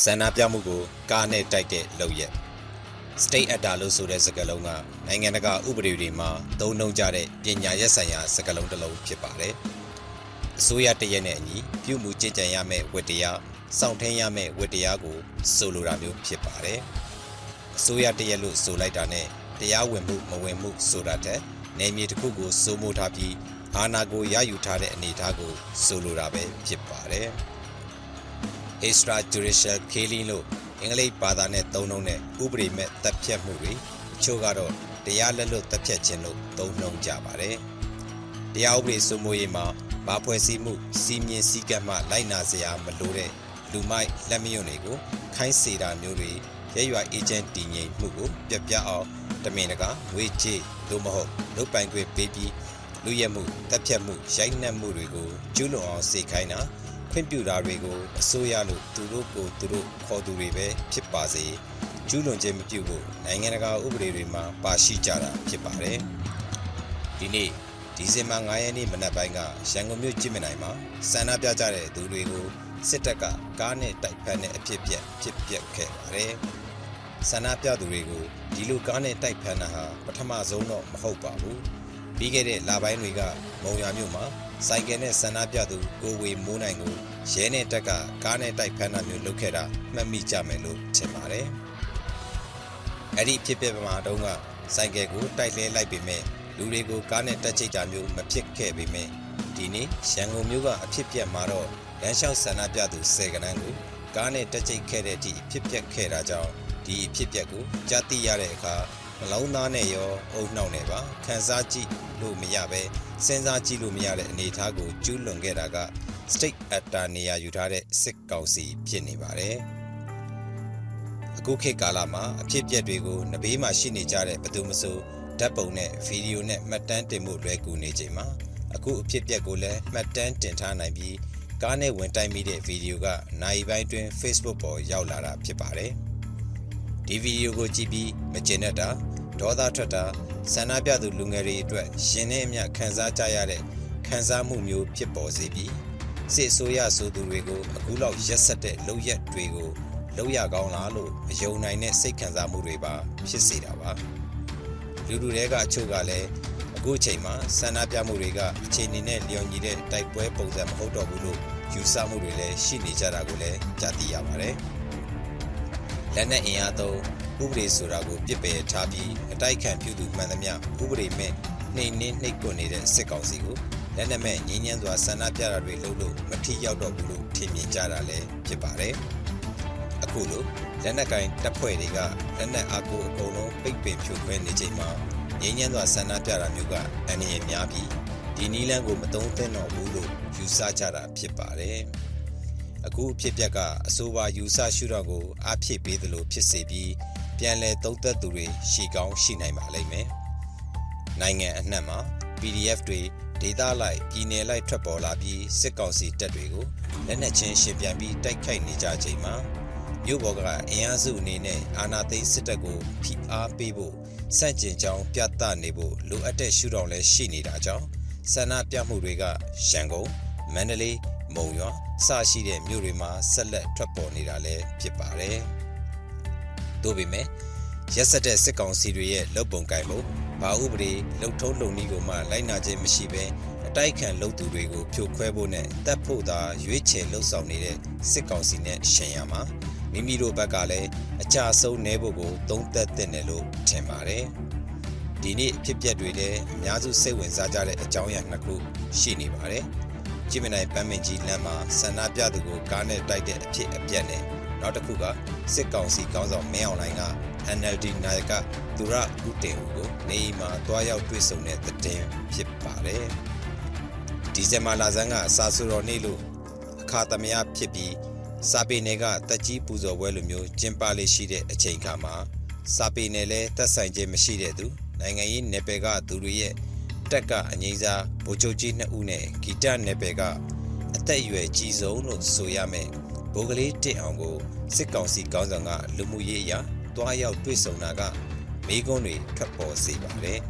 ဆန္ဒပြမှုကိုကားနဲ့တိုက်တဲ့လုပ်ရက် state actor လို့ဆိုတဲ့စကားလုံးကနိုင်ငံတကာဥပဒေတွေမှာသုံးနှုန်းကြတဲ့ပညာရပ်ဆိုင်ရာစကားလုံးတစ်လုံးဖြစ်ပါတယ်။အစိုးရတရက်နဲ့အညီပြုမှုကြင်ကြံရမယ့်ဝတ္တရားစောင့်ထင်းရမယ့်ဝတ္တရားကိုဆိုလိုတာမျိုးဖြစ်ပါတယ်။အစိုးရတရက်လို့ဆိုလိုက်တာနဲ့တရားဝင်မှုမဝင်မှုဆိုတာတဲ့နေမြေတစ်ခုကိုစိုးမိုးထားပြီးအာဏာကိုရယူထားတဲ့အနေအထားကိုဆိုလိုတာပဲဖြစ်ပါတယ်။ extrajudicial killing လို့အင်္ဂလိပ်ဘာသာနဲ့သုံးနှုန်းတဲ့ဥပဒေမဲ့တပ်ဖြတ်မှုတွေအချို့ကတော့တရားလက်လွတ်တပ်ဖြတ်ခြင်းလို့သုံးနှုန်းကြပါတယ်။တရားဥပဒေစိုးမိုးရေးမှာဘာဖွဲ့စည်းမှုစီမင်းစည်းကမ်းမှလိုက်နာစရာမလိုတဲ့လူမိုက်လက်မယွန်းတွေကိုခိုင်းစေတာမျိုးတွေရဲရွာအေဂျင့်တည်ငြိမ်မှုကိုပြပြအောင်တမင်တကာငွေကြေးလို့မဟုတ်လုတ်ပိုင်ခွင့်ပေးပြီးလူရဲမှုတပ်ဖြတ်မှုရိုက်နှက်မှုတွေကိုကျူးလွန်အောင်စေခိုင်းတာ ခွင့်ပြုတာတွေကိုအစိုးရလို့သူတို့ကိုသူတို့ခေါ်သူတွေပဲဖြစ်ပါစေကျူးလွန်ခြင်းမပြုဖို့နိုင်ငံတကာဥပဒေတွေမှာပါရှိကြတာဖြစ်ပါတယ်ဒီနေ့ဒီဇင်ဘာ9ရက်နေ့မနက်ပိုင်းကရန်ကုန်မြို့ကြည့်မြင်နိုင်မှာဆန္ဒပြကြတဲ့သူတွေကိုစစ်တပ်ကကားနဲ့တိုက်ဖက်တဲ့အဖြစ်ပြက်ဖြစ်ပျက်ခဲ့ပါတယ်ဆန္ဒပြသူတွေကိုဒီလိုကားနဲ့တိုက်ဖက်တာဟာပထမဆုံးတော့မဟုတ်ပါဘူး ပြီးခဲ့တဲ့လပိုင်းတွေကမုံရမြို့မှာစိုက်ကယ်နဲ့ဆန္ဒပြသူကိုဝေမိုးနိုင်ကိုရဲနဲ့တက်ကကားနဲ့တိုက်ဖမ်းတာမျိုးလုပ်ခဲ့တာမှတ်မိကြမယ်လို့ထင်ပါတယ်။အဲ့ဒီဖြစ်ပျက်မှာတုန်းကစိုက်ကယ်ကိုတိုက်လဲလိုက်ပေမဲ့လူတွေကိုကားနဲ့တက်ချိတ်တာမျိုးမဖြစ်ခဲ့ပေမဲ့ဒီနေ့ရန်ကုန်မြို့ကအဖြစ်ပျက်မှာတော့လမ်းလျှောက်ဆန္ဒပြသူ၁၀ကနန်းကိုကားနဲ့တက်ချိတ်ခဲ့တဲ့အထိဖြစ်ပျက်ခဲ့တာကြောင့်ဒီအဖြစ်ပျက်ကိုကြားသိရတဲ့အခါ နှလုံးသားနဲ့ရောအုံနှောက်နဲ့ပါခံစားကြည့်လို့မရပဲစဉ်းစားကြည့်လို့မရတဲ့အနေအထားကိုကျူးလွန်ခဲ့တာက state actor နေရာယူထားတဲ့စစ်ကောင်စီဖြစ်နေပါတယ်အခုခေတ်ကာလမှာအဖြစ်အပျက်တွေကိုနဘေးမှာရှိနေကြတဲ့ဘသူမဆိုဓာတ်ပုံနဲ့ဗီဒီယိုနဲ့မှတ်တမ်းတင်မှုလွယ်ကူနေချိန်မှာအခုအဖြစ်အပျက်ကိုလည်းမှတ်တမ်းတင်ထားနိုင်ပြီးကားနဲ့ဝင်တိုက်မိတဲ့ဗီဒီယိုကနိုင်ပိုင်းတွင် Facebook ပေါ်ရောက်လာတာဖြစ်ပါတယ် ဒီဗီဒီယိုကိုကြည့်ပြီးမကျင်တတ်တာဒေါသထွက်တာဆန္ဒပြသူလူငယ်တွေအတွက်ရှင်နဲ့အမျှခံစားကြရတဲ့ခံစားမှုမျိုးဖြစ်ပေါ်စေပြီးစစ်အစိုးရဆိုသူတွေကိုအခုလောက်ရက်ဆက်တဲ့လုံရက်တွေကိုလုံရကောင်းလားလို့အယုံနိုင်တဲ့စိတ်ခံစားမှုတွေပါဖြစ်စေတာပါလူလူတွေကအချို့ကလည်းအခုချိန်မှာဆန္ဒပြမှုတွေကအချိန်နေနဲ့လျော်ညီတဲ့တိုက်ပွဲပုံစံမဟုတ်တော့ဘူးလို့ယူဆမှုတွေလည်းရှိနေကြတာကိုလည်းကြားသိရပါတယ် လက်နက်အင်အားသုံးဥပဒေဆိုတာကိုပြစ်ပယ်ထားပြီးအတိုက်ခံပြုသူမှန်သမျှဥပဒေမဲ့နှိမ်နှင်းနှိပ်ကွနေတဲ့စစ်ကောင်စီကိုလက်နက်မဲ့ငြင်းညမ်းစွာဆန္ဒပြတာတွေလုပ်လို့မထိရောက်တော့ဘူးလို့ထင်မြင်ကြတာလည်းဖြစ်ပါတယ်။အခုလိုလက်နက်ကင်တပ်ဖွဲ့တွေကလက်နက်အားကိုအကုန်လုံးပိတ်ပင်ဖြိုခွဲနေချိန်မှာငြင်းညမ်းစွာဆန္ဒပြတာမျိုးကအန္တရာယ်များပြီးဒီနီလန်းကိုမတုံးသင့်တော့ဘူးလို့ယူဆကြတာဖြစ်ပါတယ်။ အခုအဖြစ်ပြက်ကအဆိုပါယူဆရှုတော့ကိုအားဖြည့်ပေးသလိုဖြစ်စေပြီးပြန်လည်သုံးသက်သူတွေရှိကောင်းရှိနိုင်ပါလိမ့်မယ်။နိုင်ငံအနှံ့မှာ PDF တွေဒေသလိုက်ပြည်နယ်လိုက်ထွက်ပေါ်လာပြီးစစ်ကောင်စီတပ်တွေကိုလက်နက်ချင်းရှင်ပြန်ပြီးတိုက်ခိုက်နေကြချိန်မှာမြို့ပေါ်ကအင်အားစုအနေနဲ့အာဏာသိမ်းစစ်တပ်ကိုဖိအားပေးဖို့စန့်ကျင်ကြောင်းပြသနေဖို့လိုအပ်တဲ့ရှုထောင့်လည်းရှိနေတာကြောင့်ဆန္ဒပြမှုတွေကရန်ကုန်မန္တလေး မုံရွာစရှိတဲ့မြို့တွေမှာဆက်လက်ထွက်ပေါ်နေတာလည်းဖြစ်ပါတယ်။သို့ပေမဲ့ရက်စက်တဲ့စစ်ကောင်စီတွေရဲ့လုပ်ပုံကိုင်ပုံဘာဥပဒေလှုပ်ထုံးလုံနည်းကိုမှလိုက်နာခြင်းမရှိဘဲအတိုက်ခံလုပ်သူတွေကိုဖြိုခွဲဖို့နဲ့တပ်ဖို့သာရွေးချယ်လှုပ်ဆောင်နေတဲ့စစ်ကောင်စီနဲ့ရှင်ရမှာမိမိတို့ဘက်ကလည်းအကြဆုံးနေဖို့ကိုသုံးသက်တဲ့တယ်လို့ထင်ပါတယ်။ဒီနေ့အဖြစ်ပျက်တွေလည်းအများစုစိတ်ဝင်စားကြတဲ့အကြောင်းအရာနှစ်ခုရှိနေပါတယ်။ ကြည်မနိုင်ပန်းမင်ကြီးလမ်းမှာဆန္ဒပြသူကိုကားနဲ့တိုက်တဲ့အဖြစ်အပျက်နဲ့နောက်တစ်ခုကစစ်ကောင်စီကောင်းဆောင်မင်းအောင်လှိုင်က NLD နိုင်ကသူရဦးတင်ဦးကိုနေအိမ်မှာတွားရောက်တွေ့ဆုံတဲ့တဲ့င်းဖြစ်ပါတယ်။ဒီဇင်ဘာလဆန်းကအစာဆူတော်နေ့လို့အခါသမယဖြစ်ပြီးစာပေနယ်ကတက်ကြီးပူဇော်ပွဲလိုမျိုးကျင်းပလေးရှိတဲ့အချိန်ခါမှာစာပေနယ်လည်းတက်ဆိုင်ခြင်းမရှိတဲ့သူနိုင်ငံရေးနယ်ပယ်ကသူတွေရဲ့ တက်ကအငိမ့်စားဗိုလ်ချုပ်ကြီးနှစ်ဦးနဲ့ဂီတနယ်ပယ်ကအသက်အရွယ်ကြီးဆုံးလို့ဆိုရမယ်ဗိုလ်ကလေးတစ်အောင်ကိုစစ်ကောင်စီကောင်းဆောင်ကလူမှုရေးအရာတွားရောက်တွေ့ဆုံတာကမိကုန်းတွေထွက်ပေါ်စေပါတယ်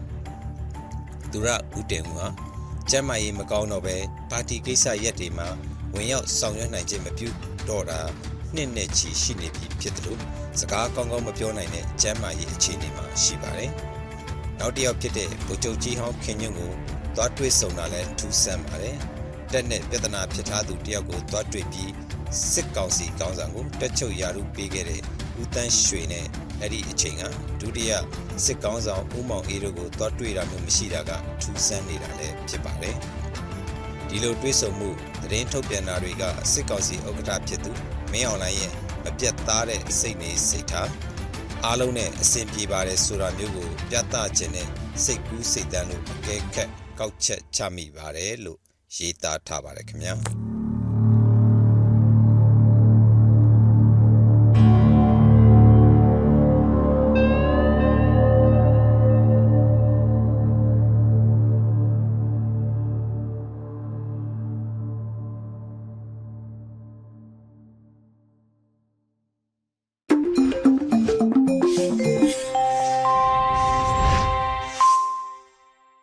။သူရဦးတင်ဦးဟာကျမ်းမာရေးမကောင်းတော့ပဲပါတီကိစ္စရက်တွေမှာဝင်ရောက်ဆောင်ရွက်နိုင်ခြင်းမပြုတော့တာနှစ်နဲ့ချီရှိနေပြီဖြစ်တယ်လို့စကားကောင်းကောင်းမပြောနိုင်တဲ့ကျမ်းမာရေးအခြေအနေမှာရှိပါတယ်။ နောက်တစ်ယောက်ဖြစ်တဲ့ဗိုလ်ချုပ်ကြီးဟောင်းခင်ညွန့်ကိုသွားတွေ့ဆုံတာလဲထူးဆန်းပါတယ်။တက်နဲ့ပြဿနာဖြစ်ထားသူတယောက်ကိုသွားတွေ့ပြီးစစ်ကောင်စီကောင်းဆောင်ကိုတက်ချုပ်ရာထူးပေးခဲ့တဲ့ဦးတန်းရွှေနဲ့အဲ့ဒီအချိန်ကဒုတိယစစ်ကောင်းဆောင်ဦးမောင်အေးတို့ကိုသွားတွေ့တာမျိုးမရှိတာကထူးဆန်းနေတာလည်းဖြစ်ပါတယ်။ဒီလိုတွေ့ဆုံမှုသတင်းထုတ်ပြန်တာတွေကစစ်ကောင်စီဥက္ကဋ္ဌဖြစ်သူမင်းအောင်လှိုင်ရဲ့မပြတ်သားတဲ့စိတ်နေစိတ်ထား အားလုံးနဲ့အဆင်ပြေပါတယ်ဆိုတာမျိုးကိုပြသခြင်းနဲ့စိတ်ကူးစိတ်တမ်းလို့အကဲခတ်ကောက်ချက်ချမိပါတယ်လို့ရေးသားထားပါတယ်ခင်ဗျာ။